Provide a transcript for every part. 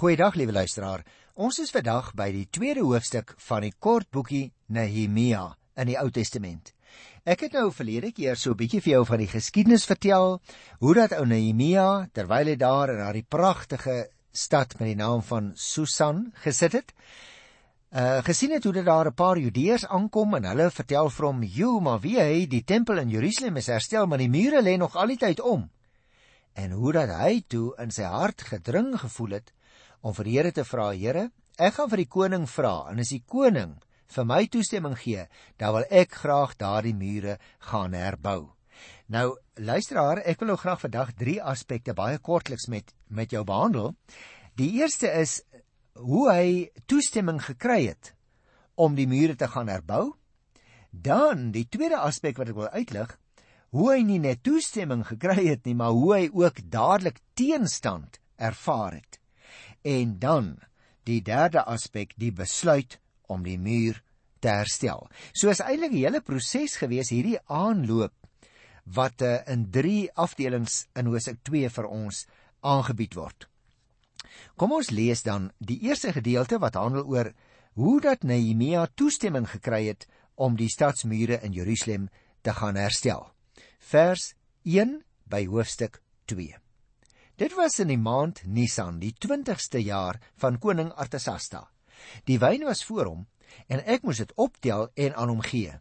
Goeiedag liewe luisteraar. Ons is vandag by die tweede hoofstuk van die kort boekie Nehemia in die Ou Testament. Ek het nou verlede keer so 'n bietjie vir jou van die geskiedenis vertel, hoe dat ou Nehemia terwyl hy daar in daardie pragtige stad met die naam van Susan gesit het, uh gesien het hoe dat daar 'n paar Judeërs aankom en hulle vertel vir hom, "Jo, maar wie hy die tempel in Jerusalem is herstel, maar die mure lê nog al die tyd om." En hoe dat hy toe in sy hart gedring gevoel het om vir die Here te vra, Here, ek gaan vir die koning vra en as die koning vir my toestemming gee, dan wil ek graag daardie mure gaan herbou. Nou, luisteraar, ek wil nou graag vandag drie aspekte baie kortliks met met jou behandel. Die eerste is hoe hy toestemming gekry het om die mure te gaan herbou. Dan die tweede aspek wat ek wil uitlig, hoe hy nie net toestemming gekry het nie, maar hoe hy ook dadelik teenstand ervaar het. En dan die derde aspek, die besluit om die muur te herstel. So is eintlik 'n hele proses gewees hierdie aanloop wat uh, in 3 afdelings in Hosea 2 vir ons aangebied word. Kom ons lees dan die eerste gedeelte wat handel oor hoe dat Nehemia toestemming gekry het om die stadsmure in Jerusalem te gaan herstel. Vers 1 by hoofstuk 2. Dit was in die maand Nisan, die 20ste jaar van koning Artasasta. Die wyn was voor hom en ek moes dit optel en aan hom gee.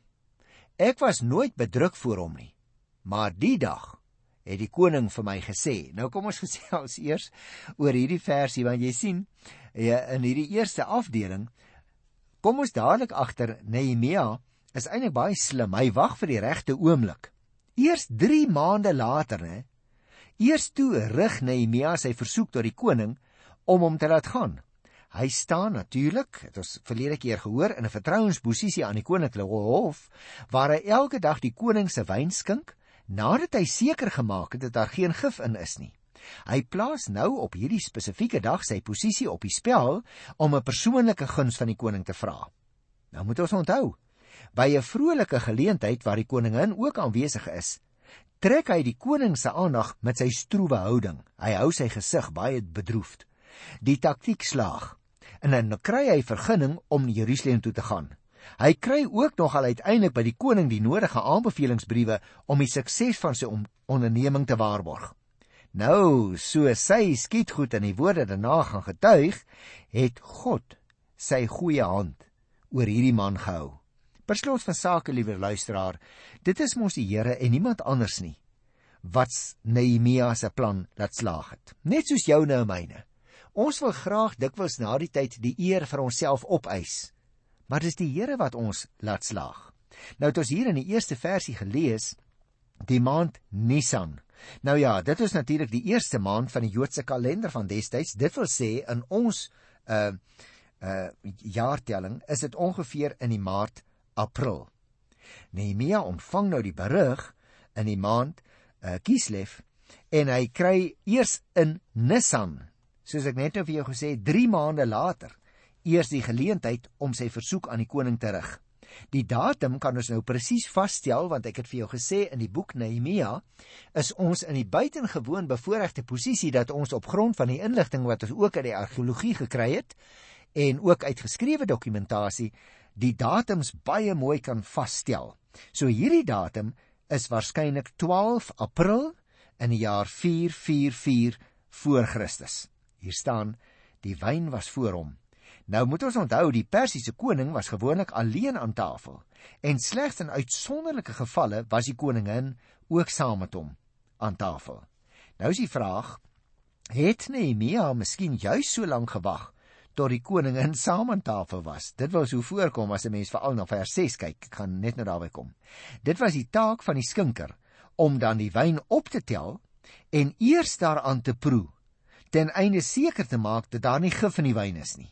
Ek was nooit bedruk voor hom nie. Maar die dag het die koning vir my gesê. Nou kom ons gesels eers oor hierdie versie want jy sien ja, in hierdie eerste afdeling kom ons dadelik agter Nehemia is eintlik baie slim. Hy wag vir die regte oomblik. Eers 3 maande later, hè, Eers toe rig Nehemia sy versoek tot die koning om hom te laat gaan. Hy staan natuurlik, het ons verlede keer gehoor, in 'n vertrouensposisie aan die koninklike hof waar hy elke dag die koning se wyn skink nadat hy seker gemaak het dat daar geen gif in is nie. Hy plaas nou op hierdie spesifieke dag sy posisie op die spel om 'n persoonlike guns van die koning te vra. Nou moet ons onthou, by 'n vrolike geleentheid waar die koningin ook aanwesig is, trek hy die koning se aandag met sy stroewe houding. Hy hou sy gesig baie bedroefd. Die taktik slaag. En dan kry hy vergunning om Jerusalem toe te gaan. Hy kry ook nog al uiteindelik by die koning die nodige aanbevelingsbriewe om die sukses van sy onderneming te waarborg. Nou, so sy skiet goed in die woorde daarna gaan getuig, het God sy goeie hand oor hierdie man gehou. Per slot van sake, liewe luisteraar, dit is mos die Here en niemand anders nie wat Nehemia se plan laat slaag het. Net soos joune en myne. Ons wil graag dikwels na die tyd die eer vir onsself opeis. Maar dis die Here wat ons laat slaag. Nou het ons hier in die eerste versie gelees die maand Nisan. Nou ja, dit is natuurlik die eerste maand van die Joodse kalender van destyds. Dit wil sê in ons uh uh jaartelling is dit ongeveer in die maart April. Nehemia ontvang nou die berig in die maand uh, Kislev en hy kry eers in Nisan, soos ek net nou vir jou gesê, 3 maande later, eers die geleentheid om sy versoek aan die koning te rig. Die datum kan ons nou presies vasstel want ek het vir jou gesê in die boek Nehemia is ons in die buitengewoon bevoordeelde posisie dat ons op grond van die inligting wat ons ook uit die argeologie gekry het en ook uit geskrewe dokumentasie die datums baie mooi kan vasstel. So hierdie datum is waarskynlik 12 April in die jaar 444 voor Christus. Hier staan die wyn was voor hom. Nou moet ons onthou die Persiese koning was gewoonlik alleen aan tafel en slegs in uitsonderlike gevalle was die koningin ook saam met hom aan tafel. Nou is die vraag: Het Nehemia miskien juis so lank gewag tot die koningin saam aan tafel was. Dit was hoe voorkom as 'n mens veral na vers 6 kyk. Ek gaan net nou daarby kom. Dit was die taak van die skinker om dan die wyn op te tel en eers daaraan te proe ten einde seker te maak dat daar nie gif in die wyn is nie.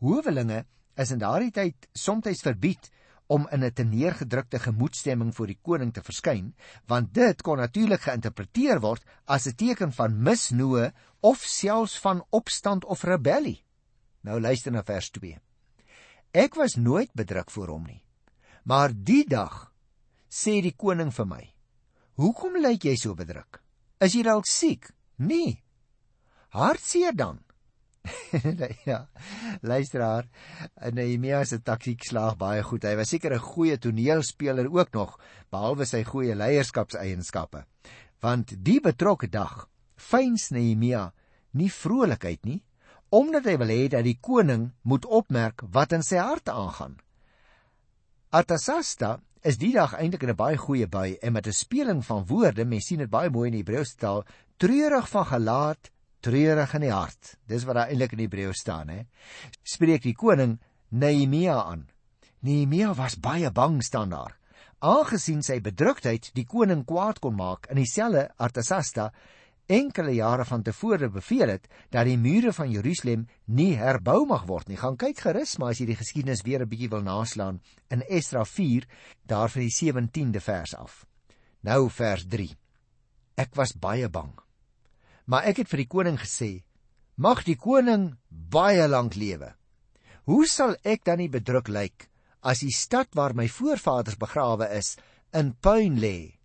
Howelinge is in daardie tyd soms verbied om in 'n teneergedrukte gemoedstemming voor die koning te verskyn, want dit kon natuurlik geïnterpreteer word as 'n teken van misnoë of selfs van opstand of rebellie. Nou luister na vers 2. Ek was nooit bedruk voor hom nie. Maar die dag sê die koning vir my: "Hoekom lyk jy so bedruk? Is jy dalk siek?" "Nee." "Hartseer dan?" ja. Luisteraar, Nehemia se taktiek slaag baie goed. Hy was seker 'n goeie toneelspeler ook nog, behalwe sy goeie leierskapseienskappe. Want die betrokke dag fyns Nehemia nie vrolikheid nie, omdat hy wil hê dat die koning moet opmerk wat in sy hart aangaan. Artasasta is die dag eintlik in 'n baie goeie bui en met 'n speling van woorde, mens sien dit baie mooi in die Hebreëse taal, treurig van gelaat, treurig in die hart. Dis wat daar eintlik in Hebreë staan, hè. Spreek die koning Nehemia aan. Nehemia was baie bang staan daar. Aangesien sy bedruktheid die koning kwaad kon maak in dieselfde Artasasta enkele jare van tevore beveel het dat die mure van Jerusalem nie herbou mag word nie. Gaan kyk gerus maar as jy die geskiedenis weer 'n bietjie wil naslaan in Esdra 4 daar van die 17de vers af. Nou vers 3. Ek was baie bang. Maar ek het vir die koning gesê: "Mag die koning baie lank lewe. Hoe sal ek dan nie bedruk lyk as die stad waar my voorvaders begrawe is in puin lê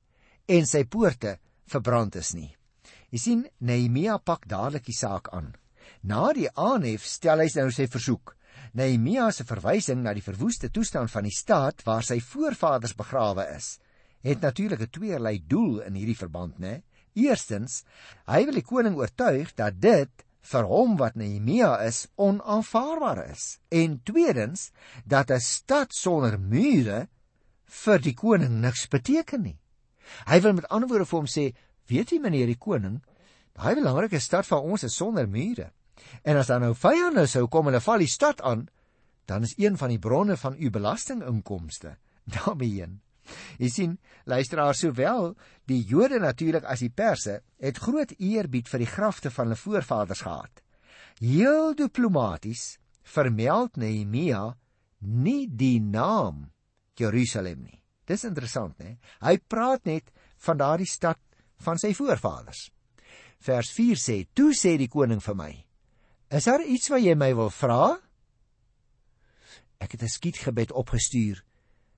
en sy poorte verbrand is nie?" Jy sien, Nehemia pak dadelik die saak aan. Na die aanhef stel hy nou sy versoek. Nehemia se verwysing na die verwoeste toestand van die stad waar sy voorvaders begrawe is, het natuurlik 'n tweeërlei doel in hierdie verband, né? Eerstens, hy wil die koning oortuig dat dit vir hom wat Nehemia is onaanvaarbaar is. En tweedens, dat 'n stad sonder mure vir die koning niks beteken nie. Hy wil met ander woorde vir hom sê, Weet jy meneer die koning, daai belangrike stad van ons is sonder mure. En as daar nou vyande sou kom en hulle val die stad aan, dan is een van die bronne van u belastinginkomste daarmee. Jy sien, luisteraars sowel die Jode natuurlik as die Perse het groot eerbied vir die grafte van hulle voorvaders gehad. Heel diplomaties vermeld Nehemia nie die naam Jerusalem nie. Dis interessant, né? Hy praat net van daardie stad van sy voorvaders. Vers 4 sê: "Toe sê die koning vir my: Is daar iets wat jy my wil vra?" Ek het 'n skietgebed opgestuur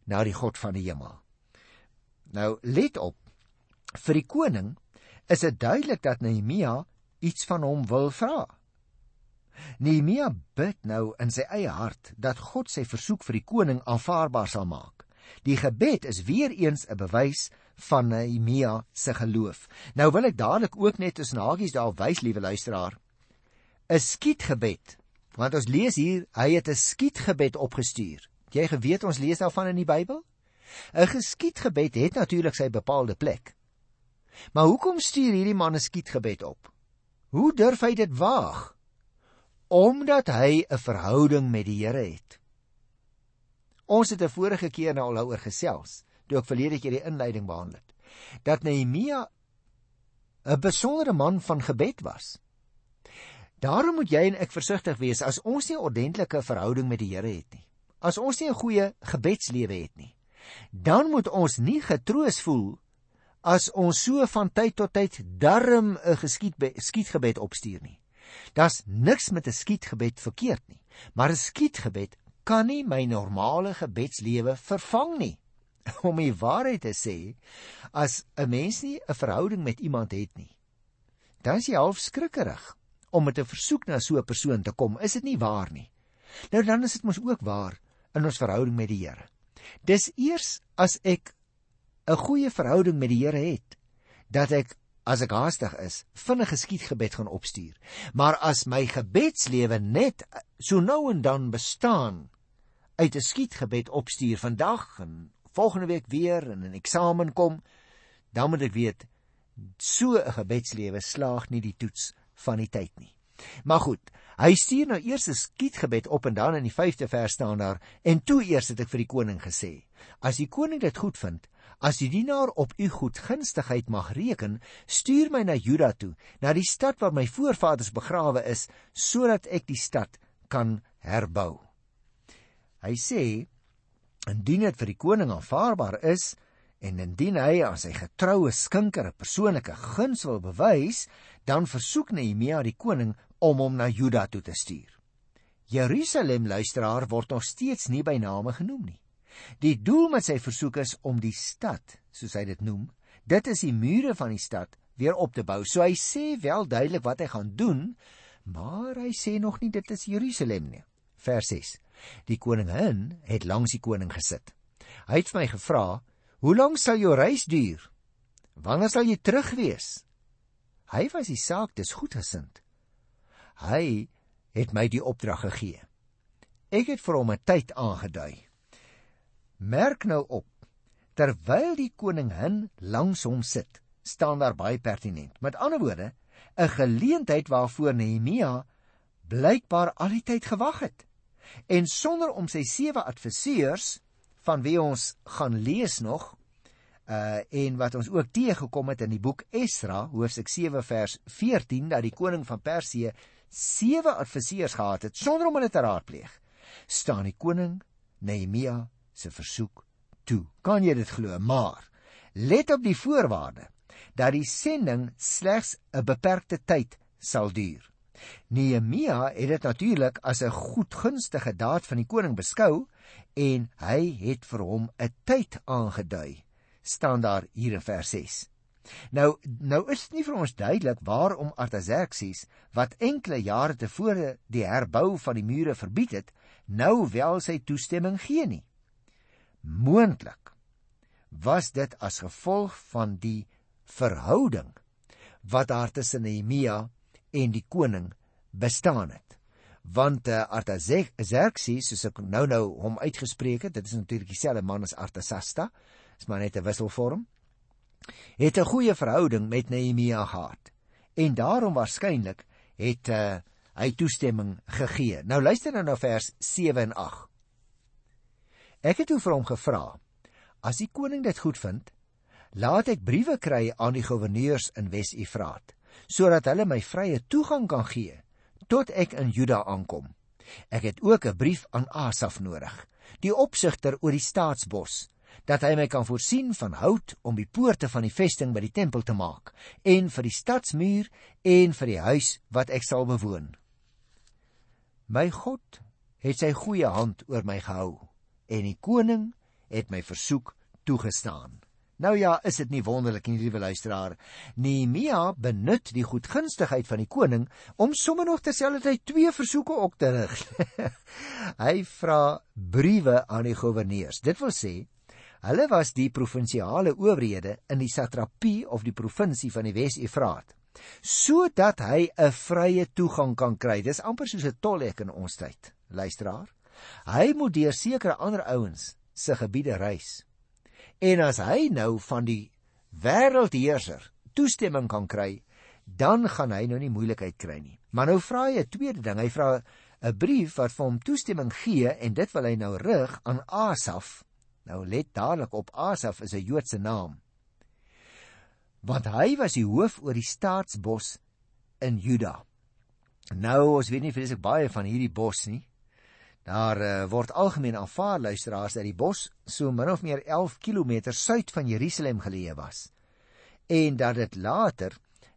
na die God van die hemel. Nou let op. Vir die koning is dit duidelik dat Nehemia iets van hom wil vra. Nehemia bid nou in sy eie hart dat God sy versoek vir die koning aanvaarbaar sal maak. Die gebed is weer eens 'n bewys van Nehemia se geloof. Nou wil ek dadelik ook net tussen hakies daar wys, liewe luisteraar. 'n Skietgebed. Want ons lees hier, hy het 'n skietgebed opgestuur. Jy geweet ons lees daarvan in die Bybel? 'n Geskietgebed het natuurlik sy bepaalde plek. Maar hoekom stuur hierdie man 'n skietgebed op? Hoe durf hy dit waag? Omdat hy 'n verhouding met die Here het. Ons het 'n vorige keer nou al daaroor gesels toe ek verlede keer die inleiding behandel het, dat Nehemia 'n besondere man van gebed was. Daarom moet jy en ek versigtig wees as ons nie 'n ordentlike verhouding met die Here het nie. As ons nie 'n goeie gebedslewe het nie, dan moet ons nie getroos voel as ons so van tyd tot tyd darm 'n geskietgebed opstuur nie. Das niks met 'n skietgebed verkeerd nie, maar 'n skietgebed kan nie my normale gebedslewe vervang nie. om die waarheid te sê, as 'n mens nie 'n verhouding met iemand het nie, dan is jy half skrikkerig om met 'n versoek na so 'n persoon te kom. Is dit nie waar nie? Nou dan is dit mos ook waar in ons verhouding met die Here. Dis eers as ek 'n goeie verhouding met die Here het, dat ek as ek haastig is, vinnig geskiedgebed gaan opstuur. Maar as my gebedslewe net so nou en dan bestaan uit 'n skietgebed opstuur vandag en volgende week weer in 'n eksamen kom, dan moet ek weet so 'n gebedslewe slaag nie die toets van die tyd nie. Maar goed, hy stuur nou eers 'n skietgebed op en dan in die 5de vers staan daar en toe eers het ek vir die koning gesê: As die koning dit goed vind, as die dienaar op u goedgunstigheid mag reken, stuur my na Juda toe, na die stad waar my voorvaders begrawe is, sodat ek die stad kan herbou. Hy sê Indien dit vir die koning aanvaarbaar is en indien hy aan sy getroue skinker 'n persoonlike guns wil bewys, dan versoek Nehemia die koning om hom na Juda toe te stuur. Jerusalem luisteraar word nog steeds nie by name genoem nie. Die doel met sy versoek is om die stad, soos hy dit noem, dit is die mure van die stad weer op te bou. So hy sê wel duidelik wat hy gaan doen, Maar hy sê nog nie dit is Jerusalem nie. Vers 6. Die koningin het langs die koning gesit. Hy het my gevra: "Hoe lank sal jou reis duur? Wanneer sal jy terug wees?" Hy was die saak dis goedgesind. Hy het my die opdrag gegee. Ek het vir hom 'n tyd aangedui. Merk nou op, terwyl die koningin langs hom sit, staan daar baie pertinent. Met ander woorde, 'n geleentheid waarvoor Nehemia blykbaar al die tyd gewag het. En sonder om sy sewe adviseurs van wie ons gaan lees nog uh en wat ons ook teëgekom het in die boek Esra hoofstuk 7 vers 14 dat die koning van Persië sewe adviseurs gehad het sonder om hulle te raadpleeg staan die koning Nehemia se versoek toe kan jy dit glo maar let op die voorwaarde dat die sending slegs 'n beperkte tyd sal duur. Nehemia het dit natuurlik as 'n goedgunstige daad van die koning beskou en hy het vir hom 'n tyd aangedui. staan daar hier in vers 6. Nou nou is dit nie vir ons duidelik waarom Artaxerxes wat enkele jare tevore die herbou van die mure verbied het, nou wel sy toestemming gee nie. Moontlik was dit as gevolg van die verhouding wat daar tussen Nehemia en die koning bestaan het. Want uh, Artaxerxes, soos ek nou nou hom uitgespreek het, dit is natuurlik dieselfde man as Artasasta, is maar net 'n wisselvorm, het 'n goeie verhouding met Nehemia gehad. En daarom waarskynlik het uh, hy toestemming gegee. Nou luister nou na vers 7 en 8. Ek het toe vir hom gevra: "As die koning dit goed vind, laat ek briewe kry aan die goewerneurs in Wes-Efraat, sodat hulle my vrye toegang kan gee tot ek in Juda aankom. Ek het ook 'n brief aan Asaf nodig, die opsigter oor die staatsbos, dat hy my kan voorsien van hout om die poorte van die vesting by die tempel te maak en vir die stadsmuur en vir die huis wat ek sal bewoon. My God het sy goeie hand oor my gehou en die koning het my versoek toegestaan. Nou ja, is dit nie wonderlik nie, liewe luisteraar. Nehemia benut die goedgunstigheid van die koning om sommer nog terselfdertyd twee versoeke op te rig. Hy vra briewe aan die goewerneurs. Dit wil sê, hulle was die provinsiale owerhede in die satrapie of die provinsie van die Wes-Efraat, sodat hy 'n vrye toegang kan kry. Dis amper soos 'n tolhek in ons tyd, luisteraar. Hy moet deur sekere ander ouens se gebiede reis. En as hy nou van die wêreldheerser toestemming kan kry, dan gaan hy nou nie moeilikheid kry nie. Maar nou vra hy 'n tweede ding. Hy vra 'n brief wat vir hom toestemming gee en dit wil hy nou rig aan Asaf. Nou let dadelik op Asaf is 'n Joodse naam. Want hy was die hoof oor die staatsbos in Juda. Nou ons weet nie vreeslik baie van hierdie bos nie. Daar uh, word algemeen aanvaar luisteraars dat die bos so min of meer 11 km suid van Jerusalem geleë was en dat dit later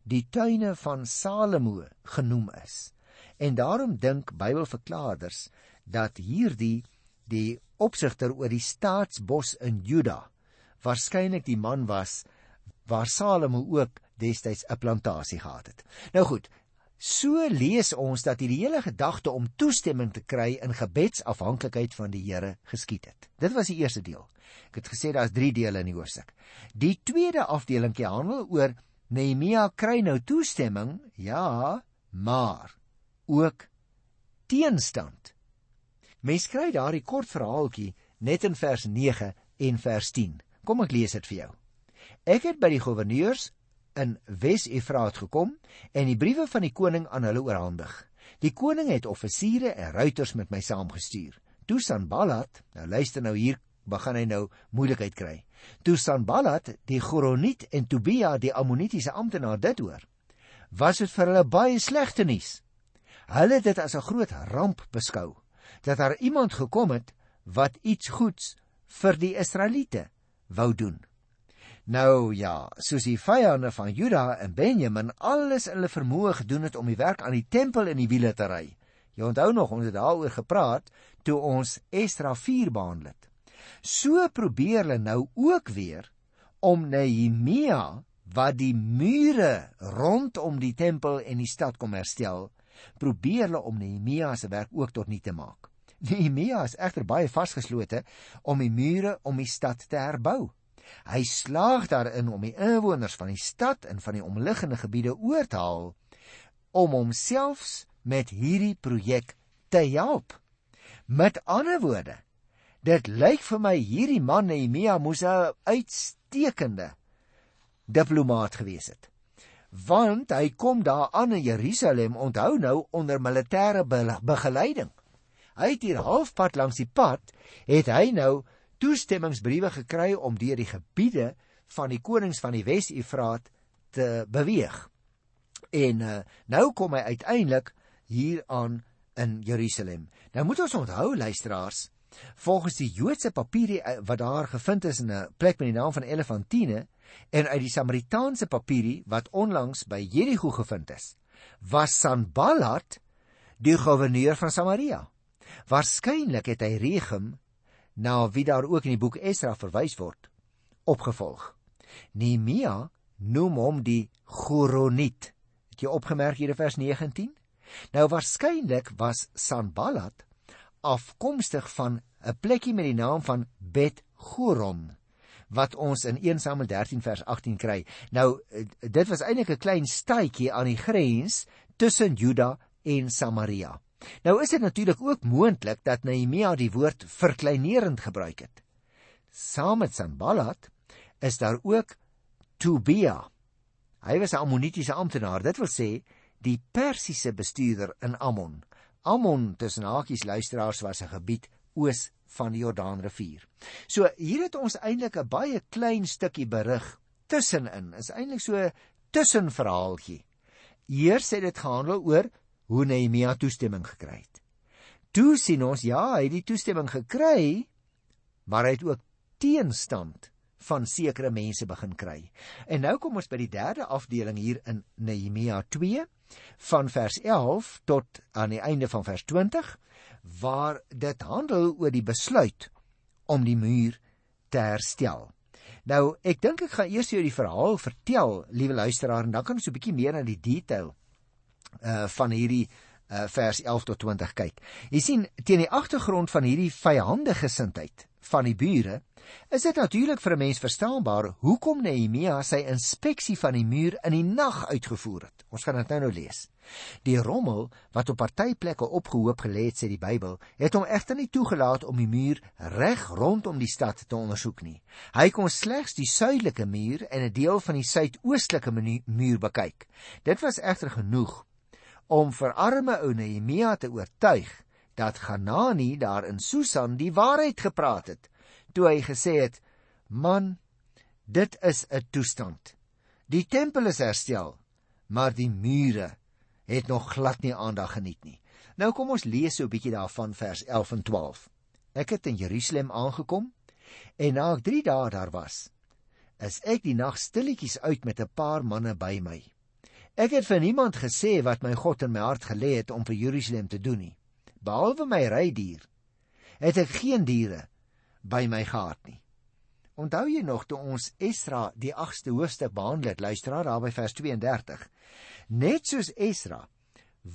die tuine van Salomo genoem is. En daarom dink Bybelverklaarders dat hierdie die opsigter oor die staatsbos in Juda waarskynlik die man was waar Salomo ook destyds 'n plantasie gehad het. Nou goed, So lees ons dat hierdie hele gedagte om toestemming te kry in gebedsafhanklikheid van die Here geskied het. Dit was die eerste deel. Ek het gesê daar's 3 dele in die hoofstuk. Die tweede afdelingkie handel oor Nehemia kry nou toestemming, ja, maar ook teenstand. Mens kry daardie kort verhaaltjie net in vers 9 en vers 10. Kom ek lees dit vir jou. Ek het by die goewerneurs in Wes-Efraat gekom en die briewe van die koning aan hulle oorhandig. Die koning het offisiere en ruiters met my saamgestuur. Toe Sanballat, nou luister nou hier, begin hy nou moeilikheid kry. Toe Sanballat, die Goroniet en Tobia, die Ammonitiese amptenaar dit hoor, was dit vir hulle baie slegte nuus. Hulle het dit as 'n groot ramp beskou dat daar iemand gekom het wat iets goeds vir die Israeliete wou doen. Nou ja, soos die vyande van Juda en Benjamin alles in hulle vermoë gedoen het om die werk aan die tempel in die wiele te ry. Jy onthou nog ons het daaroor gepraat toe ons Esdra 4 behandel het. So probeer hulle nou ook weer om Nehemia wat die mure rondom die tempel en die stad kom herstel, probeer hulle om Nehemia se werk ook tot niet te maak. Nehemia is egter baie vasgeslote om die mure om die stad te herbou. Hy slaag daarin om die inwoners van die stad en van die omliggende gebiede oor te haal om homself met hierdie projek te help. Met ander woorde, dit lyk vir my hierdie man Nehemia moes 'n uitstekende diplomaat gewees het. Want hy kom daar aan in Jerusalem, onthou nou onder militêre begeleiding. Hy het hier halfpad langs die pad het hy nou toestemmingsbriewe gekry om deur die gebiede van die konings van die Wes-Efraat te beweeg. En uh, nou kom hy uiteindelik hier aan in Jerusalem. Nou moet ons onthou luisteraars, volgens die Joodse papiere eh, wat daar gevind is in 'n plek met die naam van Elefantine en uit die Samaritaanse papiere wat onlangs by Jerigo gevind is, was Sanballat die gouverneur van Samaria. Waarskynlik het hy Regem na wie daar ook in die boek Esra verwys word, opgevolg. Nehemia noem hom die Goroniet. Het jy opgemerk hier in vers 19? Nou waarskynlik was Sanballat afkomstig van 'n plekkie met die naam van Bet Goron wat ons in 1 Samuel 13 vers 18 kry. Nou dit was eintlik 'n klein stadjie aan die grens tussen Juda en Samaria. Nou is dit natuurlik ook moontlik dat Nehemia die woord verkleinerend gebruik het. Saam met Sanballat is daar ook Tobia. Hy was 'n ammonitiese amptenaar. Dit wil sê die Persiese bestuurder in Ammon. Ammon tussen hakies luisteraars was 'n gebied oos van die Jordaanrivier. So hier het ons eintlik 'n baie klein stukkie berig tussenin. Is eintlik so tussenverhaaltjie. Eers het dit gehandel oor hoe Nehemia toestemming gekry het. Toe sien ons ja, hy het die toestemming gekry, maar hy het ook teenstand van sekere mense begin kry. En nou kom ons by die derde afdeling hier in Nehemia 2 van vers 11 tot aan die einde van vers 20 waar dit handel oor die besluit om die muur te herstel. Nou, ek dink ek gaan eers jou die verhaal vertel, liewe luisteraar, en dan kan ons 'n bietjie meer na die detail uh van hierdie uh vers 11 tot 20 kyk. Jy sien, teen die agtergrond van hierdie vyandige gesindheid van die bure, is dit natuurlik vir 'n mens verstaanbaar hoekom Nehemia sy inspeksie van die muur in die nag uitgevoer het. Ons gaan dit nou nou lees. Die rommel wat op partyplekke opgehoop gelê het, sê die Bybel, het hom egter nie toegelaat om die muur reg rondom die stad te ondersoek nie. Hy kon slegs die suidelike muur en 'n deel van die suidoostelike muur bekyk. Dit was egter genoeg om vir arme ou Nehemia te oortuig dat Hanani daar in Susan die waarheid gepraat het toe hy gesê het: "Man, dit is 'n toestand. Die tempel is herstel, maar die mure het nog glad nie aandag geniet nie." Nou kom ons lees so 'n bietjie daarvan vers 11 en 12. Ek het in Jerusalem aangekom en na ek 3 dae daar was, is ek die nag stilletjies uit met 'n paar manne by my. Ek het vir niemand gesê wat my God in my hart gelê het om vir Jerusalem te doen nie behalwe my rydier het ek geen diere by my gehad nie. Onthou jy nog toe ons Esra die 8ste hoofstuk behandel het, luisteraar daar by vers 32. Net soos Esra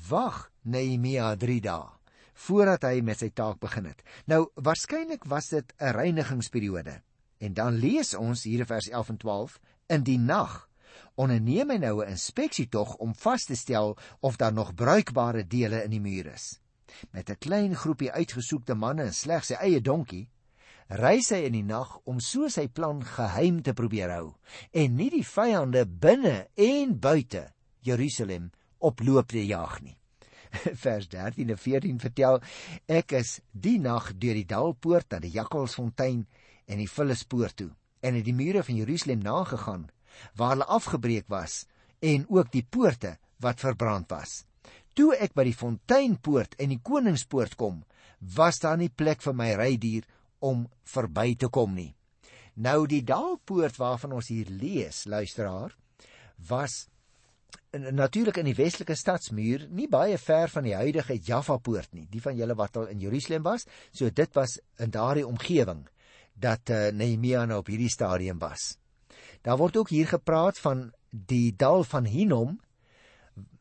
wag Nehemia 3 dae voordat hy met sy taak begin het. Nou waarskynlik was dit 'n reinigingsperiode. En dan lees ons hier in vers 11 en 12 in die nag onderneem hy nou 'n inspeksie tog om vas te stel of daar nog bruikbare dele in die muur is met 'n klein groepie uitgesoekte manne en slegs sy eie donkie, reis hy in die nag om so sy plan geheim te probeer hou en nie die vyande binne en buite Jerusalem oploop te jag nie. Vers 13 en 14 vertel ek is die nag deur die dalpoort na die Jakkalsfontein en die Vullispoort toe en het die mure van Jerusalem nagegaan waar hulle afgebreek was en ook die poorte wat verbrand was. Toe ek by die fonteinpoort en die koningspoort kom, was daar nie plek vir my rydier om verby te kom nie. Nou die dalpoort waarvan ons hier lees, luisteraar, was natuurlik in die westelike stadsmuur, nie baie ver van die huidige Jaffa poort nie, die van julle wat al in Jerusalem was, so dit was in daardie omgewing dat uh, Nehemia nou op hierdie stadium was. Daar word ook hier gepraat van die dal van Hinnom.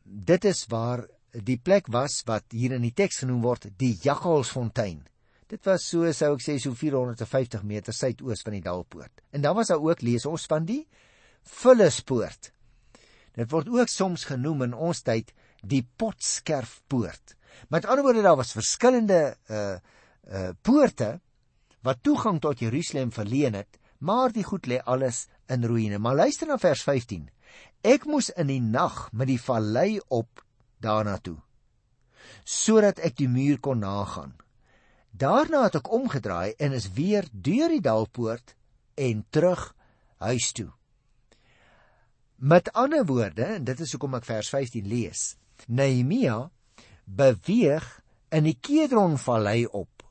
Dit is waar die plek was wat hier in die teks genoem word die Jakkalsfontein. Dit was so sou ek sê so 450 meter suidoos van die Dalpoort. En dan was daar ook lees ons van die Vullispoort. Dit word ook soms genoem in ons tyd die Potskerfpoort. Met ander woorde daar was verskillende uh uh poorte wat toegang tot Jerusalem verleen het, maar die goed lê alles in ruïne. Maar luister na vers 15. Ek moes in die nag met die vallei op daarna toe sodat ek die muur kon nagaan. Daarna het ek omgedraai en is weer deur die dalpoort en terug huis toe. Met ander woorde, en dit is hoekom ek vers 15 lees. Nehemia beweeg in die Kedronvallei op.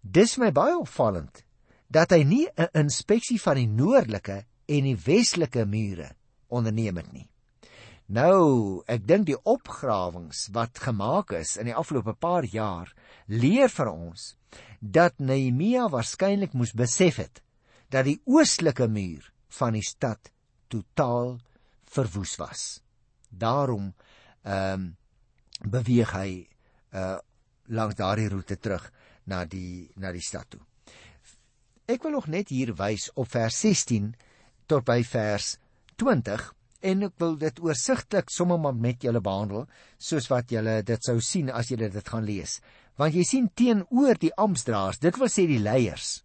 Dis my baie opvallend dat hy nie 'n inspeksie van die noordelike en die westelike mure onderneem het nie. Nou, ek dink die opgrawings wat gemaak is in die afgelope paar jaar leer vir ons dat Nehemia waarskynlik moes besef het dat die oostelike muur van die stad totaal verwoes was. Daarom ehm um, beweeg hy uh langs daardie roete terug na die na die stad toe. Ek wil nog net hier wys op vers 16 tot by vers 20 en ek wil dit oorsigtelik sommer maar met julle behandel soos wat julle dit sou sien as julle dit gaan lees. Want jy sien teenoor die amptdraers, dit wil sê die leiers,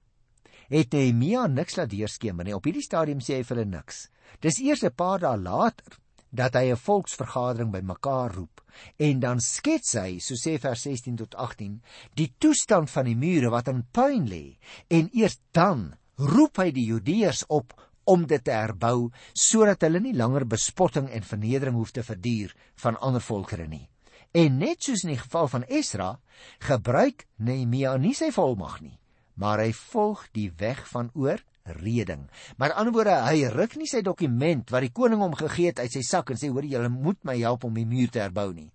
het Nehemia niks laat deurskemer nie. Op hierdie stadium sê hy vir hulle niks. Dis eers 'n paar dae later dat hy 'n volksvergadering bymekaar roep en dan skets hy, so sê vers 16 tot 18, die toestand van die mure wat in puin lê en eers dan roep hy die Judeërs op om dit te herbou sodat hulle nie langer bespotting en vernedering hoef te verduur van ander volkere nie. En net soos in die geval van Esra, gebruik Nehemia nie sy volmag nie, maar hy volg die weg van oor reding. Maar aan die ander woorde, hy ruk nie sy dokument wat die koning hom gegee het uit sy sak en sê hoor julle moet my help om die muur te herbou nie.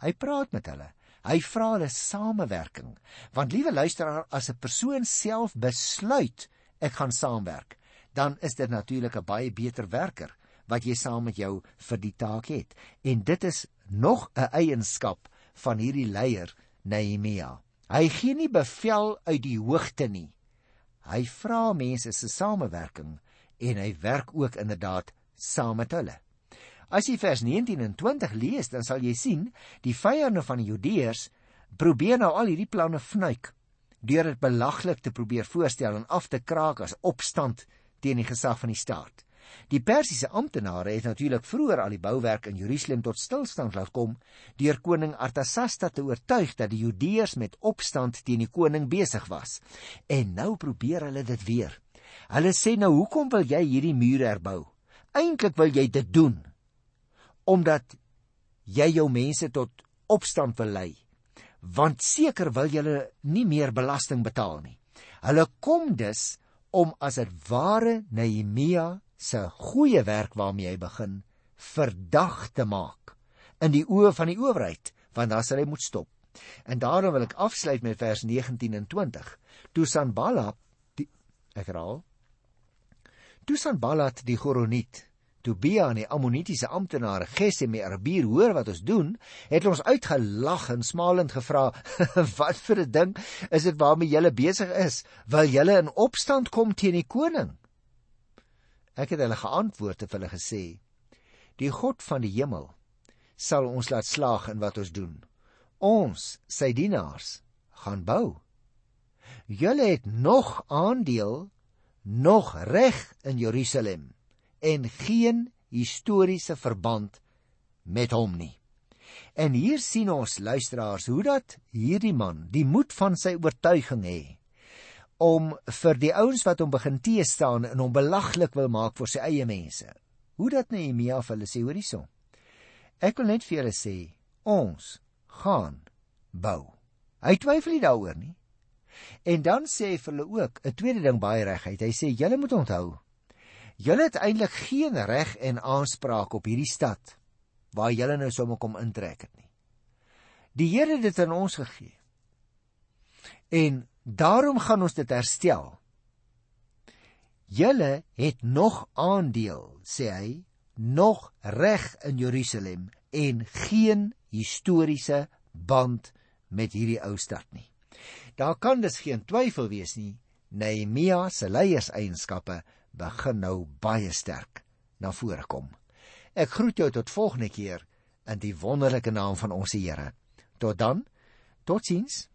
Hy praat met hulle. Hy vra hulle samewerking. Want liewe luisteraar, as 'n persoon self besluit ek gaan saamwerk, dan is dit natuurlik 'n baie beter werker wat jy saam met jou vir die taak het. En dit is nog 'n eienskap van hierdie leier Nehemia. Hy gee nie bevel uit die hoogte nie. Hy vra mense se samewerking en hy werk ook inderdaad saam met hulle. As jy vers 19 en 20 lees, dan sal jy sien die vyande van die Judeërs probeer nou al hierdie planne vnuik deur dit belaglik te probeer voorstel en af te kraak as opstand teen die gesag van die staat. Die Persiese amptenare het natuurlik vroeër al die bouwerk in Jerusalem tot stilstand laat kom deur koning Artasasta te oortuig dat die Judeërs met opstand teen die koning besig was. En nou probeer hulle dit weer. Hulle sê nou hoekom wil jy hierdie mure herbou? Eintlik wil jy dit doen omdat jy jou mense tot opstand wil lei. Want seker wil julle nie meer belasting betaal nie. Hulle kom dus om as 'n ware Nehemia se goeie werk waarmee hy begin verdag te maak in die oë van die owerheid want dan sal hy moet stop. En daarom wil ek afsluit met vers 19 en 20. Toe Sanballat die ek herhaal Toe Sanballat die Goroniet Tobia en die Ammonitiese amptenare Gesem en Arbier hoor wat ons doen, het ons uitgelag en smalend gevra: "Wat vir 'n ding is dit waarmee julle besig is? Wil julle in opstand kom teen die koning?" Ek het hulle geantwoord en hulle gesê: Die God van die hemel sal ons laat slaag in wat ons doen. Ons, sy dienaars, gaan bou. Julle het nog aandeel, nog reg in Jerusalem en geen historiese verband met hom nie. En hier sien ons luisteraars hoe dat hierdie man die moed van sy oortuiging het om vir die ouens wat hom begin teë staan en hom belaglik wil maak vir sy eie mense. Hoe dat Nehemia vir hulle sê hoor hierso. Ek wil net vir julle sê ons gaan bou. Hy twyfel nie daaroor nie. En dan sê hy vir hulle ook 'n tweede ding baie reguit. Hy sê julle moet onthou julle het eintlik geen reg en aanspraak op hierdie stad waar julle nou sommer kom intrek het nie. Die Here het dit aan ons gegee. En Daarom gaan ons dit herstel. Julle het nog aandeel, sê hy, nog reg in Jerusalem en geen historiese band met hierdie ou stad nie. Daar kan dus geen twyfel wees nie. Nehemia se leierseienskappe begin nou baie sterk na vore kom. Ek groet jou tot volgende keer in die wonderlike naam van ons Here. Tot dan. Totsiens.